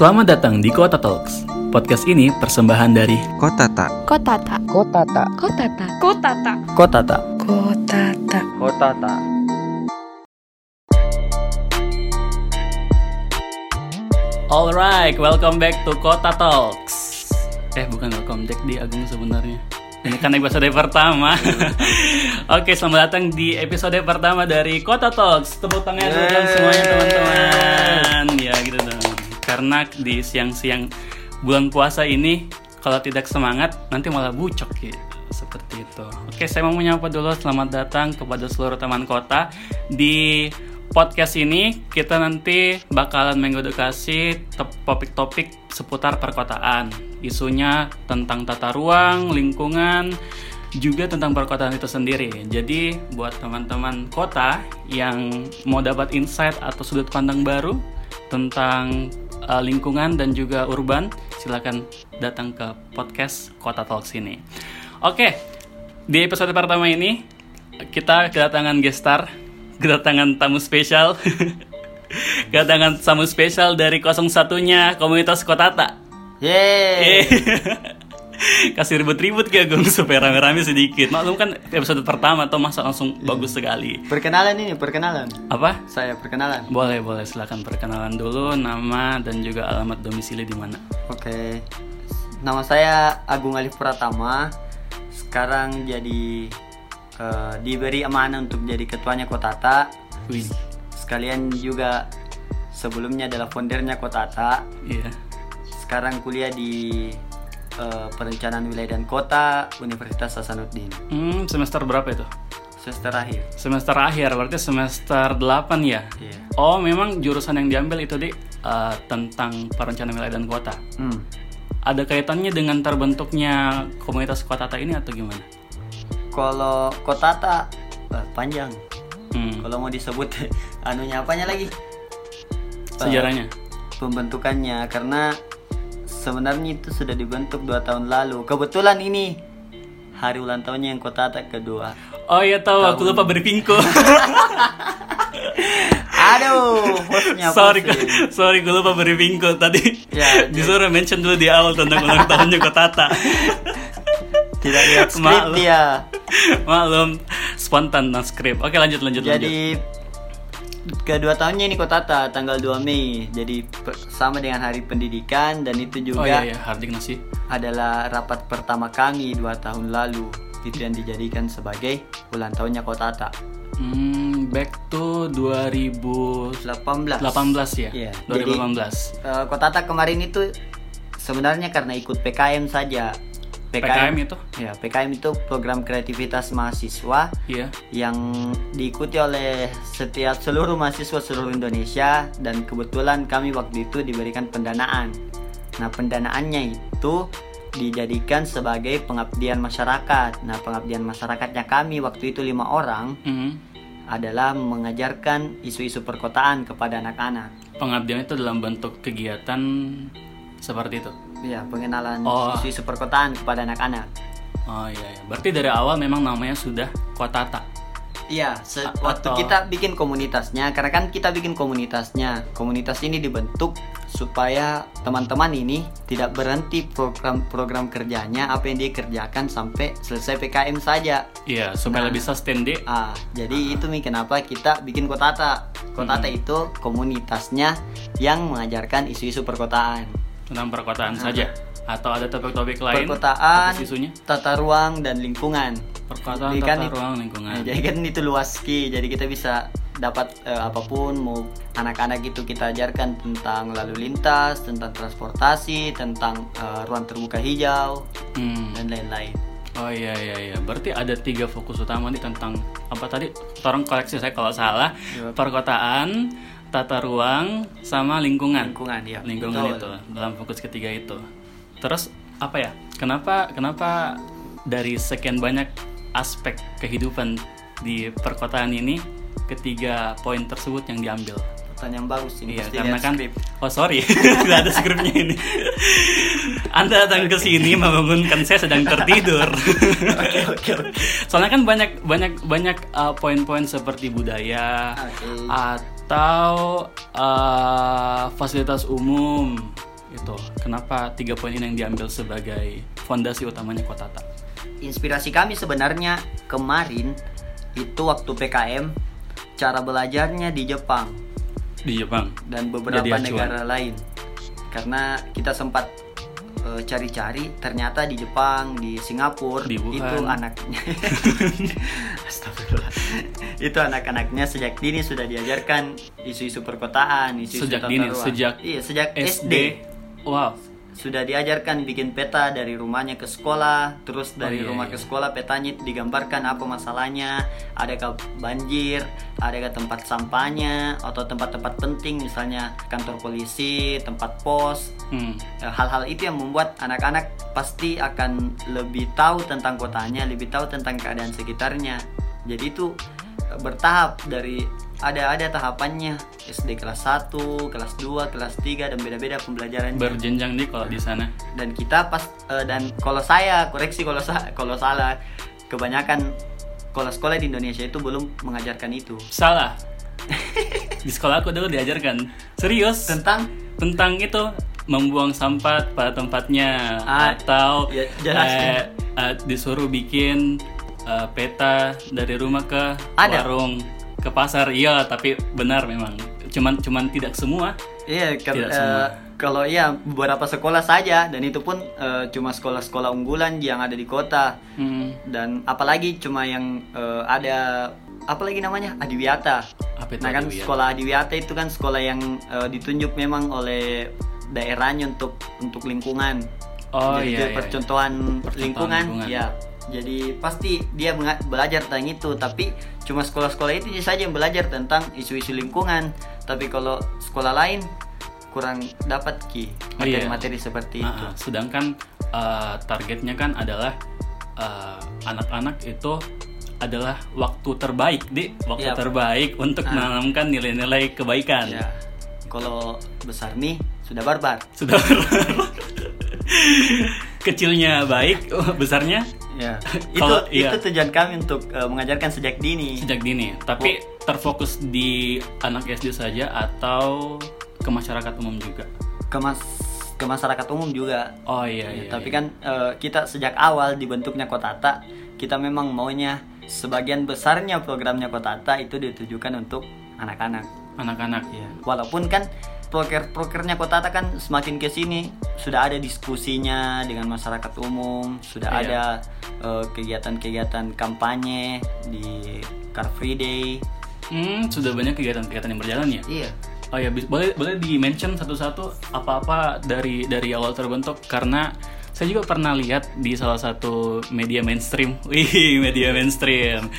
Selamat datang di Kota Talks. Podcast ini persembahan dari Kota tak Kotata. Kota tak Kotata. Kotata. Kotata. Kotata. Kota tak Alright, welcome back to Kota Talks. Eh, bukan welcome back di Agung sebenarnya. Ini kan episode pertama. Oke, selamat datang di episode pertama dari Kota Talks. Tepuk tangan dulu semuanya teman-teman. Karena di siang-siang bulan puasa ini kalau tidak semangat nanti malah bucok ya. Seperti itu. Oke, saya mau menyapa dulu selamat datang kepada seluruh teman kota di podcast ini kita nanti bakalan mengedukasi topik-topik seputar perkotaan. Isunya tentang tata ruang, lingkungan, juga tentang perkotaan itu sendiri. Jadi buat teman-teman kota yang mau dapat insight atau sudut pandang baru tentang uh, lingkungan dan juga urban, silakan datang ke podcast Kota Talks ini. Oke, di episode pertama ini kita kedatangan gestar, kedatangan tamu spesial, kedatangan tamu spesial dari 01-nya komunitas Kotata. Yeay Kasih ribut-ribut kayak gue supaya rame-rame sedikit. Maklum kan episode pertama atau masa langsung bagus sekali. Perkenalan ini perkenalan Apa? Saya perkenalan Boleh, boleh silakan perkenalan dulu nama dan juga alamat domisili di mana. Oke Nama saya Agung Alif Pratama Sekarang jadi eh, Diberi amanah untuk jadi ketuanya Kotata Wih, Sekalian juga Sebelumnya adalah foundernya Kotata iya. Sekarang kuliah di eh, Perencanaan Wilayah dan Kota Universitas Hasanuddin Hmm, semester berapa itu? Semester akhir Semester akhir, berarti semester 8 ya? Iya Oh, memang jurusan yang diambil itu di eh, tentang perencanaan wilayah dan kota. Hmm. Ada kaitannya dengan terbentuknya komunitas Kotata ini atau gimana? Kalau Kotata eh, panjang Hmm, kalau mau disebut anunya apanya lagi sejarahnya. pembentukannya karena sebenarnya itu sudah dibentuk dua tahun lalu kebetulan ini hari ulang tahunnya yang kota tak kedua Oh iya tahu, aku lupa beri pinko. aduh hostnya sorry, pusing. sorry, gue lupa beri pinko tadi. Ya, disuruh mention dulu di awal tentang ulang tahunnya Kotata. tidak lihat skrip Maklum. dia Maklum, spontan non skrip. Oke, lanjut lanjut lanjut. Jadi kedua tahunnya ini kota tanggal 2 Mei jadi sama dengan hari pendidikan dan itu Oh juga iya iya, hardik nasi. adalah rapat pertama kami dua tahun lalu itu yang dijadikan sebagai ulang tahunnya Kotata Hmm, back to 2018 18 ya? Iya, 2018. Eh, Kotata kemarin itu sebenarnya karena ikut PKM saja. PKM itu? Ya, PKM itu program kreativitas mahasiswa Iya. yang diikuti oleh setiap seluruh mahasiswa seluruh Indonesia dan kebetulan kami waktu itu diberikan pendanaan. Nah, pendanaannya itu dijadikan sebagai pengabdian masyarakat. Nah, pengabdian masyarakatnya kami waktu itu lima orang Mhm. adalah mengajarkan isu-isu perkotaan kepada anak-anak. Pengabdian itu dalam bentuk kegiatan seperti itu. Ya, pengenalan Oh. isu-isu perkotaan kepada anak-anak. Oh iya, iya. Berarti dari awal memang namanya sudah Kotata. Iya, se- A- waktu atau- kita bikin komunitasnya, karena kan kita bikin komunitasnya, komunitas ini dibentuk supaya teman-teman ini tidak berhenti program-program kerjanya apa yang dia kerjakan sampai selesai PKM saja. Iya, supaya Nah. lebih sustain di Ah, jadi itu nih kenapa kita bikin Kotata. Kotata Hmm. itu komunitasnya yang mengajarkan isu-isu perkotaan. Tentang perkotaan saja. Atau ada topik-topik lain? Perkotaan, isunya? tata ruang dan lingkungan. perkotaan Jadi kan tata itu- ruang lingkungan. Nah, jadi kan itu luas ki, jadi kita bisa dapat eh, apa pun mau anak-anak itu kita ajarkan tentang lalu lintas, tentang transportasi, tentang eh, ruang terbuka hijau Hmm. dan lain-lain. oh iya iya iya. Berarti ada tiga fokus utama nih tentang apa tadi? Orang koreksi saya kalau salah. Iya. perkotaan tata ruang sama lingkungan Lingkungan ya. lingkungan betul. itu dalam fokus ketiga itu terus apa ya kenapa kenapa dari sekian banyak aspek kehidupan di perkotaan ini ketiga poin tersebut yang diambil Pertanyaan bagus ini. Iya, karena kan skrip. oh sorry, nggak ada skripnya ini. Anda datang ke sini membangunkan saya sedang tertidur. Oke oke oke. Soalnya kan banyak banyak banyak uh, poin-poin seperti budaya Oke. Atau uh, fasilitas umum itu kenapa tiga poin ini yang diambil sebagai fondasi utamanya Kotata Inspirasi kami sebenarnya kemarin itu waktu PKM cara belajarnya di Jepang. Di Jepang? Dan beberapa negara lain. Karena kita sempat cari-cari ternyata di Jepang, di Singapura Di Wuhan. itu anaknya Astagfirullah. itu anak-anaknya sejak dini sudah diajarkan isu-isu perkotaan, isu-isu Sejak dini, ruang. sejak iya, sejak SD. SD wow sudah diajarkan bikin peta dari rumahnya ke sekolah, terus dari iya, rumah iya. ke sekolah petanya digambarkan apa masalahnya, adakah banjir, adakah tempat sampahnya atau tempat-tempat penting misalnya kantor polisi, tempat pos. hmm. Eh, Hal-hal itu yang membuat anak-anak pasti akan lebih tahu tentang kotanya, lebih tahu tentang keadaan sekitarnya. Jadi itu bertahap dari ada ada tahapannya. SD kelas 1, kelas 2, kelas 3 dan beda-beda pembelajarannya. Berjenjang nih kalau di sana. Dan kita pas eh, dan kalau saya koreksi kalau sa- kalau salah kebanyakan sekolah-sekolah di Indonesia itu belum mengajarkan itu. Salah. Di sekolah aku dulu diajarkan. Serius? Tentang? Tentang itu membuang sampah pada tempatnya. Ah, atau ya, jelaskan. eh, eh, disuruh bikin eh, peta dari rumah ke Ada. warung ke pasar iya tapi benar memang. Cuman cuman tidak semua. Iya ke- Tidak eh, semua. kalau iya beberapa sekolah saja dan itu pun eh, cuma sekolah-sekolah unggulan yang ada di kota. Hmm, dan apalagi cuma yang eh, ada apalagi namanya? Adiwiyata. Apa itu nah kan Adiwiyata? sekolah Adiwiyata itu kan sekolah yang eh, ditunjuk memang oleh daerahnya untuk untuk lingkungan. Oh jadi iya, itu iya, percontohan Percontohan lingkungan, lingkungan. ya jadi pasti dia belajar tentang itu tapi cuma sekolah-sekolah itu saja yang belajar tentang isu-isu lingkungan. Tapi kalau sekolah lain kurang dapat ki Oh, iya. materi-materi seperti Ah, itu. sedangkan eh, targetnya kan adalah eh, anak-anak itu adalah waktu terbaik di. Waktu Iya. terbaik untuk Ah. menanamkan nilai-nilai kebaikan. Ya kalau besar nih sudah barbar. Sudah kecilnya baik besarnya ya itu Kalau- iya. itu tujuan kami untuk eh, mengajarkan sejak dini sejak dini tapi terfokus di anak SD saja atau ke masyarakat umum juga ke mas ke masyarakat umum juga oh iya Ya, iya tapi iya. kan eh, kita sejak awal dibentuknya Kotata, kita memang maunya sebagian besarnya programnya Kotata itu ditujukan untuk anak-anak. anak-anak Ya, walaupun kan proker-prokernya Kotata kan semakin ke sini sudah ada diskusinya dengan masyarakat umum, sudah Iya. ada eh, kegiatan-kegiatan kampanye di Car Free Day. hmm, sudah banyak kegiatan-kegiatan yang berjalan ya Iya. Oh ya, boleh boleh di mention satu-satu apa-apa dari dari awal terbentuk karena saya juga pernah lihat di salah satu media mainstream, wih media mainstream,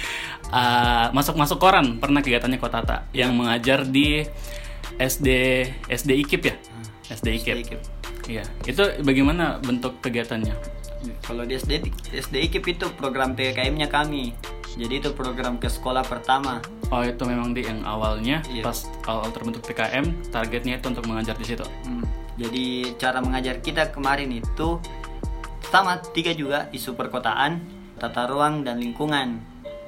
Ah, masuk-masuk koran pernah kegiatannya Kotata yang mengajar di SD SD IKIP ya, SD IKIP. SD IKIP. Iya, itu bagaimana bentuk kegiatannya? Kalau di SD SD IKIP itu program PKM-nya kami. Jadi itu program ke sekolah pertama. Oh itu memang di yang awalnya Iya. pas awal terbentuk PKM targetnya itu untuk mengajar di situ. Hmm, Jadi cara mengajar kita kemarin itu sama tiga juga isu perkotaan, tata ruang dan lingkungan.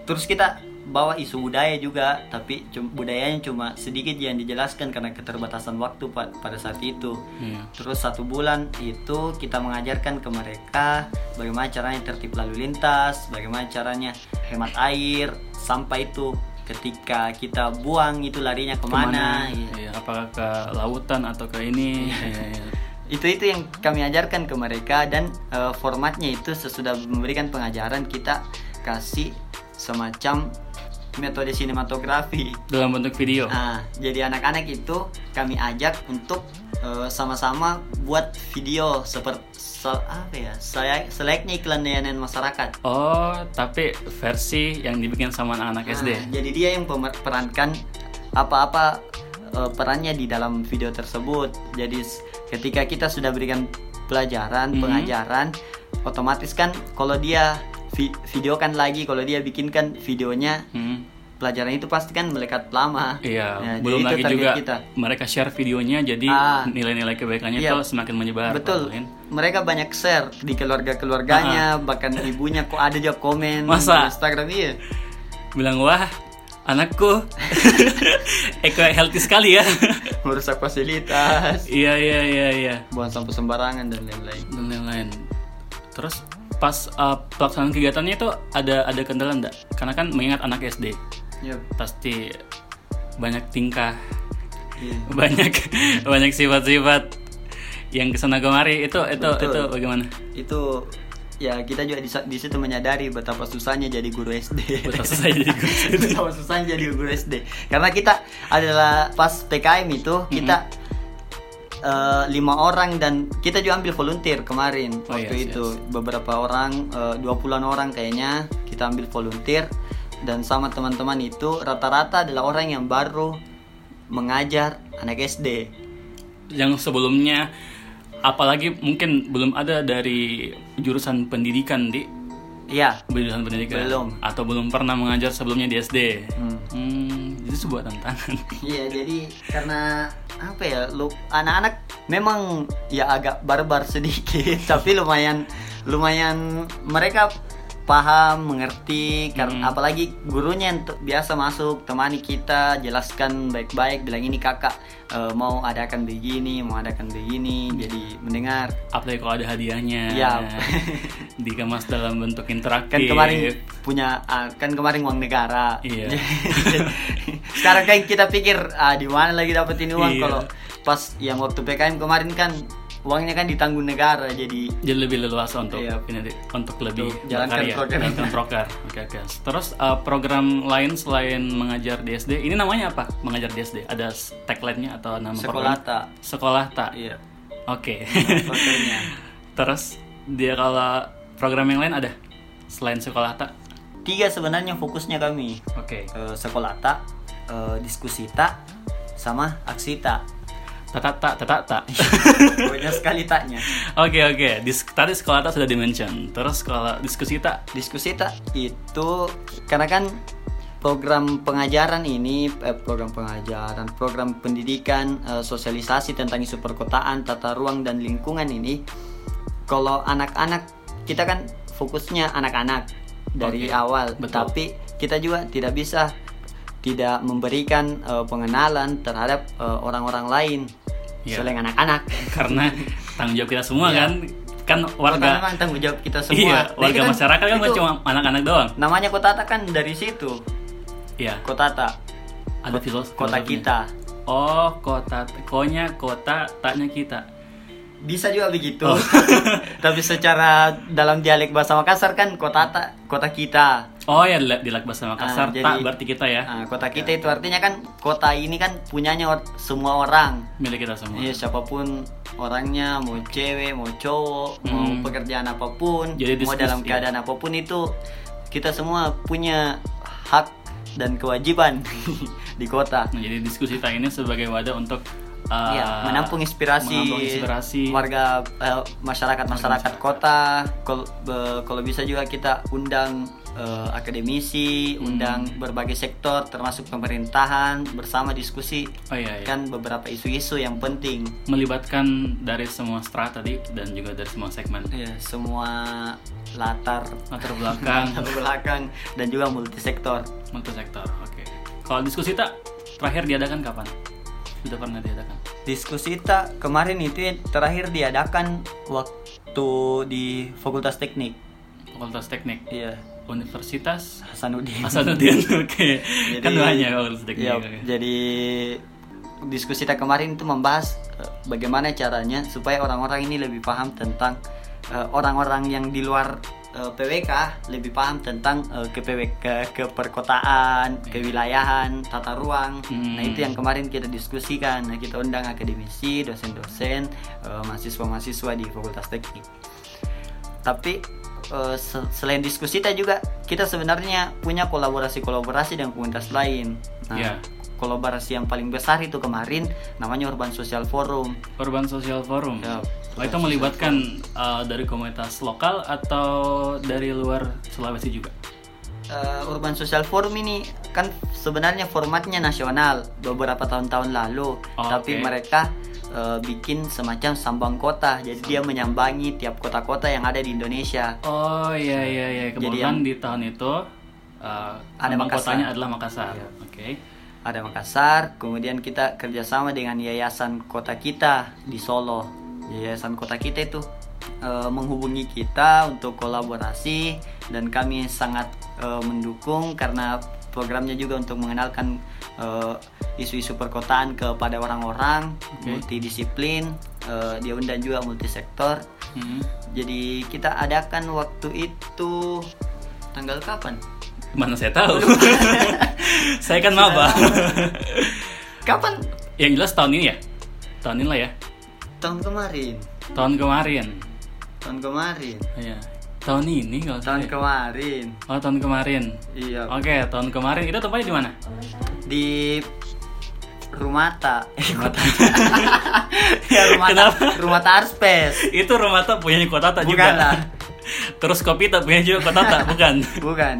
Terus kita bawa isu budaya juga, tapi cum- budayanya cuma sedikit yang dijelaskan karena keterbatasan waktu pa- pada saat itu. Iya. Terus satu bulan itu kita mengajarkan ke mereka bagaimana caranya tertib lalu lintas, bagaimana caranya hemat air, sampah itu ketika kita buang itu larinya ke mana. Iya. Iya, apakah ke lautan atau ke ini? Iya, iya. itu itu yang kami ajarkan ke mereka dan eh, formatnya itu sesudah memberikan pengajaran kita kasih semacam metode sinematografi Dalam bentuk video. nah jadi anak-anak itu kami ajak untuk eh, sama-sama buat video seperti apa ya saya selayaknya iklan layanan masyarakat Oh, tapi versi yang dibikin sama anak-anak SD. Nah, jadi dia yang pemerankan apa-apa eh, perannya di dalam video tersebut. Jadi ketika kita sudah berikan pelajaran, Mhm. pengajaran, otomatis kan kalau dia vi- videokan lagi, kalau dia bikinkan videonya, Hmm. pelajaran itu pasti kan melekat lama. Iya, Ya, jadi belum lagi juga kita. mereka share videonya jadi Ah. nilai-nilai kebaikannya Iya. tuh semakin menyebar. Betul. Mereka banyak share di keluarga-keluarganya, bahkan ibunya kok ada juga komen Masa? di Instagram iya. Bilang wah anakku eko healthy sekali ya merusak fasilitas iya iya iya iya buang sampah sembarangan dan lain-lain dan lain-lain terus pas uh, pelaksanaan kegiatannya itu ada ada kendala enggak karena kan mengingat anak SD Yap. pasti banyak tingkah Iya. banyak banyak sifat-sifat yang ke sana kemari itu itu Betul. itu bagaimana itu ya kita juga di, di situ menyadari betapa susahnya jadi guru SD Betapa susah jadi guru SD. betapa susahnya jadi guru SD karena kita adalah pas PKM itu kita eh, lima orang dan kita juga ambil volunteer kemarin. Oh, waktu yes, itu beberapa orang eh, dua puluhan orang kayaknya kita ambil volunteer. Dan sama teman-teman itu rata-rata adalah orang yang baru mengajar anak SD yang sebelumnya apalagi mungkin belum ada dari jurusan pendidikan di? Iya. Jurusan pendidikan. Belum. atau belum pernah mengajar sebelumnya di SD Hmm. hmm, itu sebuah tantangan. Iya jadi karena apa ya lu anak-anak memang ya agak barbar sedikit tapi lumayan lumayan mereka paham mengerti karena Hmm. apalagi gurunya yang biasa masuk temani kita jelaskan baik-baik bilang ini kakak eh, mau adakan begini mau adakan begini jadi mendengar apalagi kalau ada hadiahnya Iya. dikemas dalam bentuk interaktif kan kemarin punya ah, kan kemarin uang negara Iya. sekarang kan kita pikir ah, di mana lagi dapat ini uang Iya. kalau pas yang waktu PKM kemarin kan uangnya kan ditanggung negara jadi jadi lebih leluasa untuk Iya. ini untuk lebih jalankan program. jalankan proker. Oke oke. Terus uh, program lain selain mengajar di SD, ini namanya apa? Mengajar di SD. Ada tagline-nya atau nama sekolah program? tak Sekolah tak. iya Oke. programnya. Terus dia kalau program yang lain ada selain sekolah tak? tiga sebenarnya fokusnya kami Oke. Eh, sekolah tak eh, diskusi tak sama aksi tak Tatak tak tatak tak. banyak sekali taknya Oke oke. Dis- tadi sekolah tak sudah dimention. Terus kalau diskusi tak diskusi tak itu karena kan program pengajaran ini eh, program pengajaran program pendidikan eh, sosialisasi tentang isu perkotaan tata ruang dan lingkungan ini kalau anak-anak kita kan fokusnya anak-anak dari Oke, awal betul. tapi kita juga tidak bisa tidak memberikan eh, pengenalan terhadap eh, orang-orang lain Iya. selain anak-anak. Karena tanggung jawab kita semua Iya. kan kan warga memang tanggung jawab kita semua. Iya Nah, warga kan- masyarakat kan itu cuma anak-anak doang. Namanya kotata kan dari situ. Iya. Kotata. Ada filos kota kita. Oh kota konya kota taknya kita bisa juga begitu. Oh. tapi secara dalam dialek bahasa Makassar kan kota ta, kota kita. Oh ya di di bahasa Makassar Ah, tak berarti kita ya. Nah, kota kita itu artinya kan kota ini kan punyanya or- semua orang. Milik kita semua. Iya siapa pun orangnya mau cewek mau cowok mau Hmm. pekerjaan apa pun Jadi mau dalam ya. keadaan apa pun itu kita semua punya hak dan kewajiban di kota. Nah, jadi diskusi tak ini sebagai wadah untuk uh, Iya, menampung inspirasi, menampung inspirasi warga masyarakat masyarakat kota. Kalau kalau bisa juga kita undang eh, akademisi, Hmm. undang berbagai sektor termasuk pemerintahan bersama diskusi oh iya, iya. kan beberapa isu-isu yang penting. melibatkan dari semua strata tadi dan juga dari semua segmen Ya, semua latar latar belakang latar belakang dan juga multisektor. multisektor oke kalau diskusi tak terakhir diadakan kapan sudah pernah diadakan Diskusi tak kemarin itu terakhir diadakan waktu di Fakultas Teknik. fakultas teknik Iya, Universitas Hasanuddin. Hasanuddin oke kan banyak fakultas teknik Iya, oke. jadi diskusi kita kemarin itu membahas eh, bagaimana caranya supaya orang-orang ini lebih paham tentang eh, orang-orang yang di luar eh, PWK lebih paham tentang eh, ke PWK ke, perkotaan, kewilayahan, tata ruang. Hmm. Nah, itu yang kemarin kita diskusikan. Nah, kita undang akademisi, dosen-dosen, eh, mahasiswa-mahasiswa di Fakultas Teknik. Tapi se- selain diskusi kita juga kita sebenarnya punya kolaborasi-kolaborasi dengan komunitas lain. Nah, Iya. kolaborasi yang paling besar itu kemarin namanya Urban Social Forum. Urban Social Forum Ya, oh, itu melibatkan uh, dari komunitas lokal atau dari luar Sulawesi juga Eh, Urban Social Forum ini kan sebenarnya formatnya nasional beberapa tahun-tahun lalu, Oh, tapi oke. mereka eh, bikin semacam sambang kota. Jadi dia menyambangi tiap kota-kota yang ada di Indonesia. oh iya iya iya kebetulan yang- di tahun itu uh, Ada Makassar. kotanya adalah Makassar. Iya. Oke. ada Makassar kemudian kita kerjasama dengan yayasan kota kita di Solo yayasan kota kita itu eh, menghubungi kita untuk kolaborasi dan kami sangat eh, mendukung karena programnya juga untuk mengenalkan eh, isu-isu perkotaan kepada orang-orang Oke. multidisiplin eh, dia undang juga multisektor Hmm. jadi kita adakan waktu itu tanggal kapan Mana saya tahu. saya kan maba. kapan Yang jelas tahun ini ya. Tahun ini lah ya. Tahun kemarin Tahun kemarin. tahun kemarin Iya. Tahun ini kalau tahun saya. kemarin Oh, tahun kemarin. iya Oke, tahun kemarin itu tempatnya di mana? di Rumata ya Rumata Kenapa? Rumata Arspes Itu rumah tak punya kota tak Bukan juga. lah. Terus kopi tak punya juga kota tak, bukan? bukan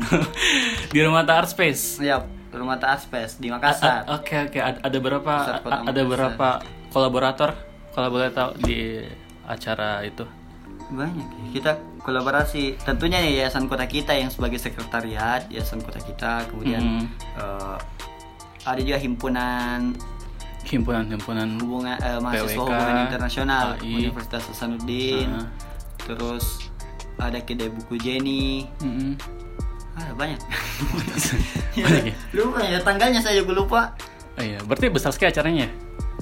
di rumah tak Art Space. ya Rumata Arspes di Makassar Oke oke ada, ada berapa ada berapa kolaborator kolaborator di acara itu? banyak ya. kita kolaborasi tentunya ya yayasan kota kita yang sebagai sekretariat yayasan kota kita kemudian Mhm. eh, ada juga himpunan Himpunan-himpunan hubungan eh, mahasiswa PWK, hubungan internasional AI. Universitas Hasanuddin Ah. terus ada kedai buku Jenny Mm-mm. ah banyak Banyak ya? lupa ya tanggalnya saya juga lupa Oh, iya, berarti besar sekali acaranya.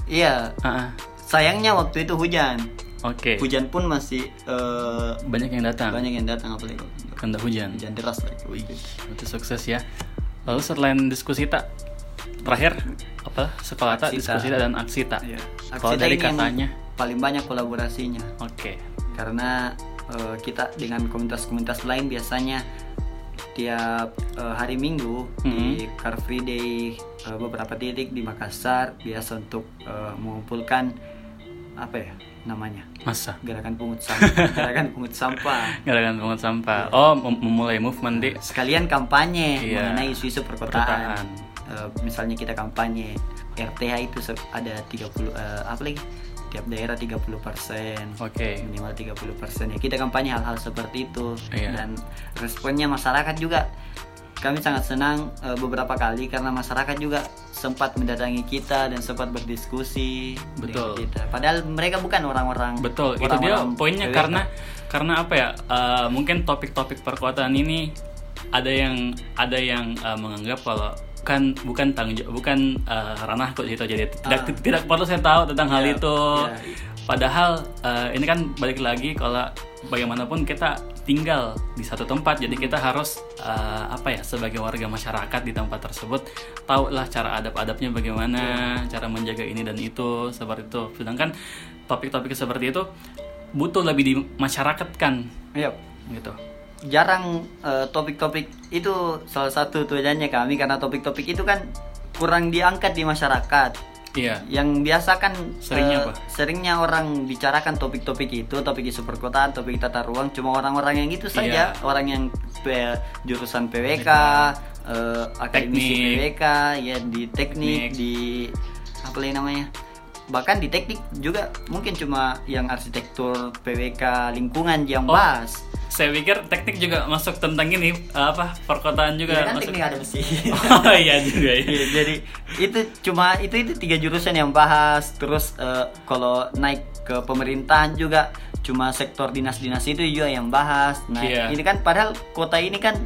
iya Ah, ah. Sayangnya waktu itu hujan Oke. hujan pun masih eh, Banyak yang datang. banyak yang datang apalagi kalau Kanda hujan. hujan deras lagi Wih, itu sukses ya. Lalu selain diskusi tak terakhir apa sekolah tak diskusi tak dan aksita. Iya. Kalau Aksita dari katanya, paling banyak kolaborasinya oke. karena eh, kita dengan komunitas-komunitas lain biasanya tiap eh, hari Minggu di Mhm. Car Free Day eh, beberapa titik di Makassar biasa untuk eh, mengumpulkan apa ya namanya Masa gerakan pungut sampah gerakan pungut sampah gerakan pungut sampah. Oh, mem- memulai movement di sekalian kampanye Iya. mengenai isu-isu Perkotaan. perkotaan. Eh, misalnya kita kampanye RTH itu ada 30 eh, apa lagi? Tiap daerah 30 persen. Oke. Minimal 30 persen ya. Kita kampanye hal-hal seperti itu Iya. dan responnya masyarakat juga kami sangat senang eh, beberapa kali karena masyarakat juga sempat mendatangi kita dan sempat berdiskusi Betul. kita. Padahal mereka bukan orang-orang Betul, itu dia poinnya PWK. karena karena apa ya? eh, mungkin topik-topik perkotaan ini ada yang ada yang eh, menganggap kalau bukan bukan tanggung jawab bukan eh, ranahku gitu jadi tidak Ah. tidak perlu saya tahu tentang hal Iya, itu. iya. Padahal eh, ini kan balik lagi kalau bagaimanapun kita tinggal di satu tempat jadi kita harus eh, apa ya sebagai warga masyarakat di tempat tersebut tahulah cara adab-adabnya bagaimana cara menjaga ini dan itu seperti itu sedangkan topik-topik seperti itu butuh lebih di masyarakat kan Iya. gitu jarang eh, topik-topik itu salah satu tujuannya kami karena topik-topik itu kan kurang diangkat di masyarakat. Iya Yang biasa kan Seringnya eh, apa? Seringnya orang bicarakan topik-topik itu, topik isu perkotaan, topik tata ruang cuma orang-orang yang itu saja, Iya. orang yang P- jurusan PWK, eh, akademisi. PWK, ya di teknik, Teknik. di apa lagi namanya? Bahkan di teknik juga mungkin cuma yang arsitektur PWK lingkungan yang Oh. bahas. Saya pikir teknik juga masuk tentang ini apa perkotaan juga Iya kan masuk teknik ada besi. oh iya juga ya jadi itu cuma itu itu tiga jurusan yang bahas terus eh, kalau naik ke pemerintahan juga cuma sektor dinas-dinas itu juga yang bahas nah Iya. ini kan padahal kota ini kan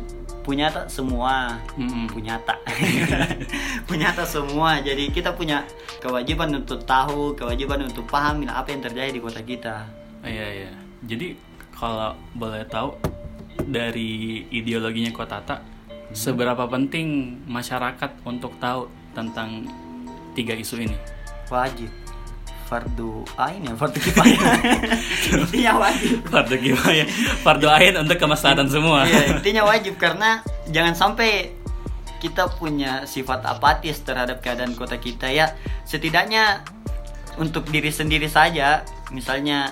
punya tak semua Mm-mm. punya tak punya tak semua jadi kita punya kewajiban untuk tahu kewajiban untuk paham apa yang terjadi di kota kita Iya iya. Jadi kalau boleh tahu dari ideologinya Kotata, seberapa penting masyarakat untuk tahu tentang tiga isu ini? wajib fardu ain ya fardu kifayah intinya wajib Fardu ya? Fardu ain untuk kemaslahatan semua. Iya, intinya wajib karena jangan sampai kita punya sifat apatis terhadap keadaan kota kita ya. Setidaknya untuk diri sendiri saja, misalnya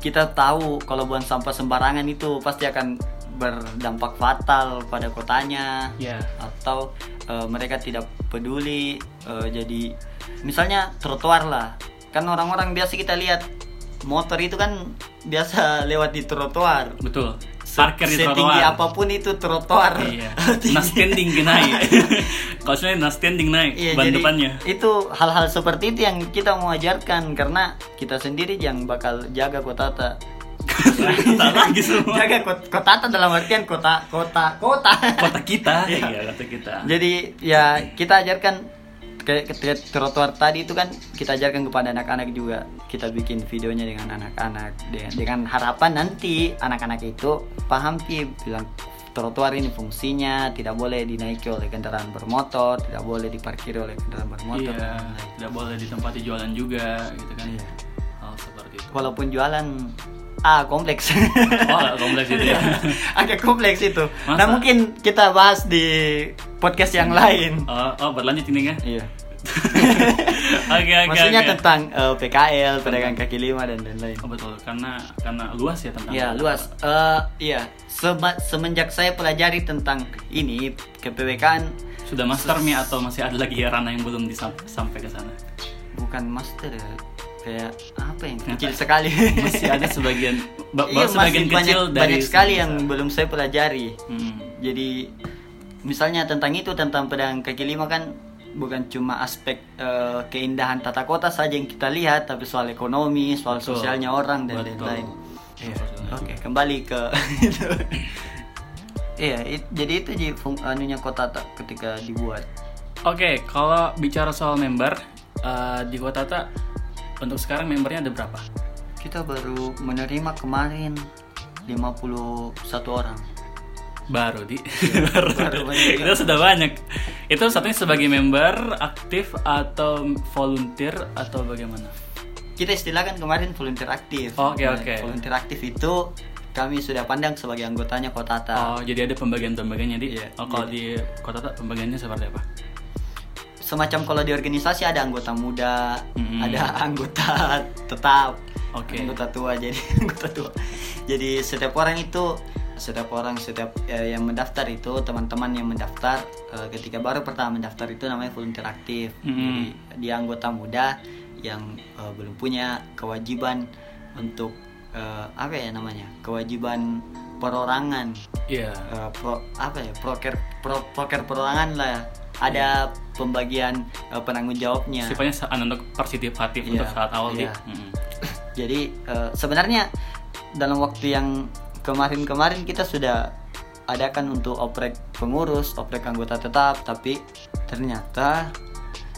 kita tahu kalau buang sampah sembarangan itu pasti akan berdampak fatal pada kotanya Iya. atau eh, mereka tidak peduli eh, jadi misalnya trotoar lah kan orang-orang biasa kita lihat motor itu kan biasa lewat di trotoar Betul. Parkir di setinggi trotoar. apa pun itu trotoar. Iya. Nah standing naik. Kalau sebenarnya nah standing naik Iya, ban depannya. itu hal-hal seperti itu yang kita mau ajarkan karena kita sendiri yang bakal jaga kota ta. Tak lagi semua. jaga kota, kota ta dalam artian kota kota kota. Kota kita. Iya. Iya, kota kita. Jadi ya kita ajarkan kayak ketika trotoar tadi itu kan kita ajarkan kepada anak-anak juga kita bikin videonya dengan anak-anak dengan, dengan harapan nanti anak-anak itu paham Pi, bilang trotoar ini fungsinya tidak boleh dinaiki oleh kendaraan bermotor tidak boleh diparkiri oleh kendaraan bermotor Iya, tidak boleh ditempati jualan juga gitu kan. Iya. Hal seperti itu. walaupun jualan ah kompleks Oh, kompleks itu ya. agak kompleks itu nah Masa? mungkin kita bahas di podcast yang lain Oh, oh berlanjut ini kan? iya Oke, oke, maksudnya oke. tentang eh, PKL pedagang kaki lima dan lain-lain Oh, betul, karena karena luas ya tentang Iya luas. Eh iya. Sema- semenjak saya pelajari tentang ini kePWKan Sudah master nih atau masih ada lagi ranah yang belum sampai ke sana? bukan master ya. Kayak apa yang Ternyata kecil sekali. Masih ada sebagian ba- Iya, sebagian masih banyak, kecil dari banyak sekali yang belum saya pelajari. Hmm. Jadi misalnya tentang itu tentang pedagang kaki lima kan bukan cuma aspek eh, keindahan tata kota saja yang kita lihat, tapi soal ekonomi, soal Betul. sosialnya orang dan lain-lain. Iya. Betul. Oke, kembali ke itu. Iya, it- jadi itu jadi fung- anunya kota tak ketika dibuat. Oke, kalau bicara soal member eh, di Kota Tata untuk sekarang membernya ada berapa? Kita baru menerima kemarin 51 orang. Baru di baru, baru banyak. itu sudah banyak. Itu satunya sebagai member aktif atau volunteer atau bagaimana? Kita istilahkan kemarin volunteer aktif. Oke, Nah, oke. Volunteer aktif itu kami sudah pandang sebagai anggotanya kota Ta. Oh, jadi ada pembagian-pembagiannya di. Iya, oh, kalau di Kota Tata pembagiannya seperti apa? Semacam kalau di organisasi ada anggota muda, Mm-mm. ada anggota tetap, Oke. anggota tua jadi anggota tua. Jadi setiap orang itu setiap orang setiap eh, yang mendaftar itu teman-teman yang mendaftar eh, ketika baru pertama mendaftar itu namanya volunteer aktif. Mm-mm. Jadi dia anggota muda yang eh, belum punya kewajiban untuk eh, apa ya namanya kewajiban perorangan Iya. Eh, pro apa ya proker pro, proker perorangan lah ada pembagian eh, penanggung jawabnya Sifatnya sa- untuk partisipatif Iya, untuk saat awal iya. Mm. jadi eh, sebenarnya dalam waktu yang kemarin-kemarin kita sudah adakan untuk oprek pengurus oprek anggota tetap tapi ternyata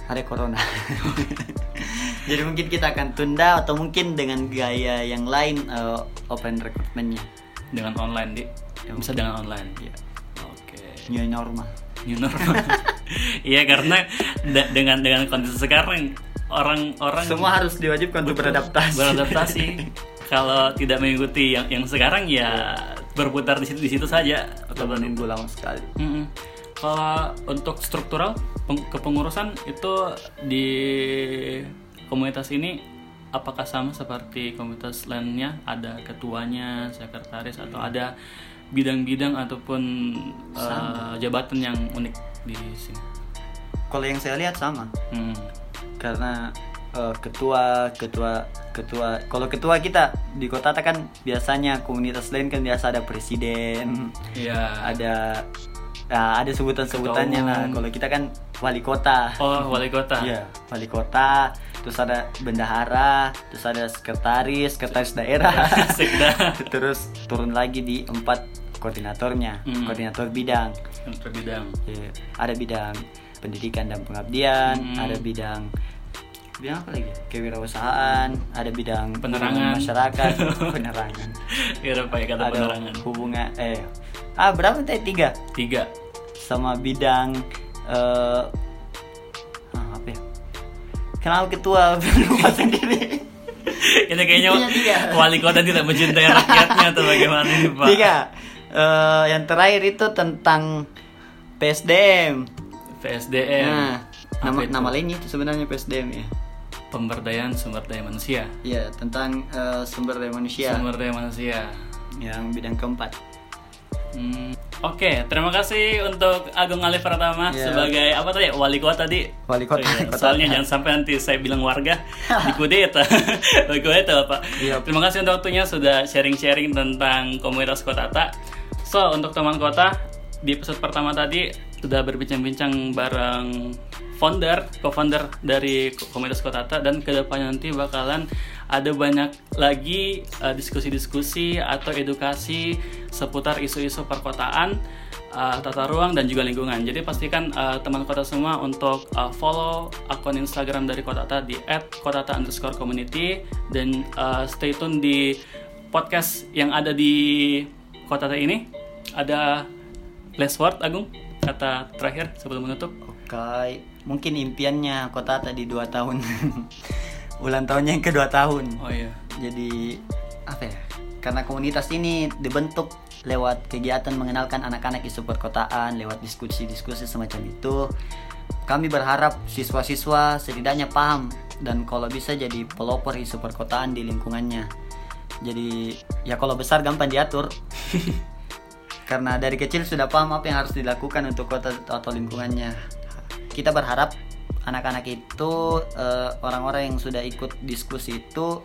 ada corona jadi mungkin kita akan tunda atau mungkin dengan gaya yang lain eh, open recruitmentnya Dengan online di. Ya, Bisa dengan online. Iya. Oke. new normal new normal. Iya karena dengan dengan kondisi sekarang orang-orang semua harus diwajibkan untuk beradaptasi beradaptasi. Kalau tidak mengikuti yang yang sekarang ya berputar di situ di situ saja. atau menunggu lama sekali Mm-mm. Kalau untuk struktural peng- kepengurusan itu di komunitas ini apakah sama seperti komunitas lainnya? Ada ketuanya, sekretaris atau ada bidang-bidang ataupun eh, jabatan yang unik di sini? kalau yang saya lihat sama Hmm. karena eh, ketua ketua ketua kalau ketua kita di kota Ta kan biasanya komunitas lain kan biasa ada presiden Iya. ada nah, ada sebutan-sebutannya lah kalau kita kan wali kota Oh, wali kota. Iya, wali kota, terus ada bendahara, terus ada sekretaris, sekretaris daerah, Sekda. terus turun lagi di empat koordinatornya, Hmm. koordinator bidang. Untuk bidang. Iya, ada bidang pendidikan dan pengabdian, Hmm. ada bidang bidang apa lagi? Kewirausahaan, ada bidang Penerangan. masyarakat, penerangan. Kira pakai kata ada penerangan. hubungan eh ah berapa tadi tiga Tiga. sama bidang eh ah, apa ya? Kenapa ketua lupa sendiri? Ini kayaknya tiga. wali kota tidak mencintai rakyatnya atau bagaimana ini Pak? Tiga. Eh, yang terakhir itu tentang PSDM. PSDM. Nah, Apa nama itu? nama lainnya itu sebenarnya PSDM ya. Pemberdayaan sumber daya manusia. Iya, tentang eh, sumber daya manusia Sumber daya manusia. yang bidang keempat. Hmm, Oke, terima kasih untuk Agung Alif Pratama Ya. sebagai apa tadi wali kota tadi. Wali kota, Iya, kota. Soalnya jangan sampai nanti saya bilang warga, dikudeta. Dikudeta Bapak. Iya. Terima kasih untuk waktunya sudah sharing-sharing tentang komunitas Kotata. So, untuk teman kota, di episode pertama tadi sudah berbincang-bincang bareng founder, co-founder dari komunitas Kotata dan ke depannya nanti bakalan ada banyak lagi uh, diskusi-diskusi atau edukasi seputar isu-isu perkotaan, uh, tata ruang dan juga lingkungan. Jadi pastikan uh, teman kota semua untuk uh, follow akun Instagram dari Kotata di @kotata_community dan uh, stay tune di podcast yang ada di Kotata ini. Ada last word Agung kata terakhir sebelum menutup. Oke, mungkin impiannya kota tadi dua tahun. Ulang tahunnya yang kedua tahun. Oh iya. Jadi apa ya? Karena komunitas ini dibentuk lewat kegiatan mengenalkan anak-anak isu perkotaan, lewat diskusi-diskusi semacam itu. Kami berharap siswa-siswa setidaknya paham dan kalau bisa jadi pelopor isu perkotaan di lingkungannya. Jadi ya kalau besar gampang diatur. Karena dari kecil sudah paham apa yang harus dilakukan untuk kota atau lingkungannya. Kita berharap anak-anak itu eh, orang-orang yang sudah ikut diskusi itu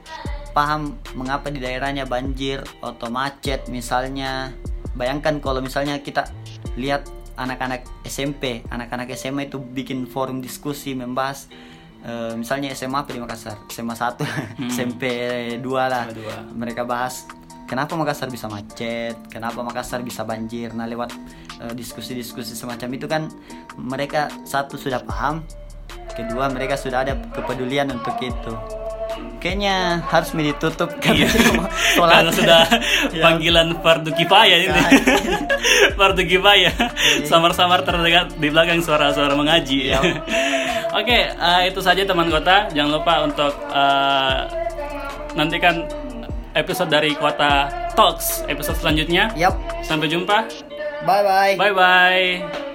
paham mengapa di daerahnya banjir atau macet misalnya. Bayangkan kalau misalnya kita lihat anak-anak SMP, anak-anak SMA itu bikin forum diskusi membahas eh, misalnya SMA apa di Makassar, SMA 1, SMP 2 lah. SMA dua. Mereka bahas kenapa Makassar bisa macet, kenapa Makassar bisa banjir. Nah, lewat eh, diskusi-diskusi semacam itu kan mereka satu sudah paham, kedua mereka sudah ada kepedulian untuk itu. Kayaknya harus ditutup Iya. Karena sudah panggilan fardu kifayah ini. fardu kifayah. Samar-samar terdengar di belakang suara-suara mengaji. Iya. Oke, eh, itu saja teman kota. Jangan lupa untuk eh, nantikan episode dari Kota Talks episode selanjutnya. Yap. Sampai jumpa. Bye bye. Bye bye.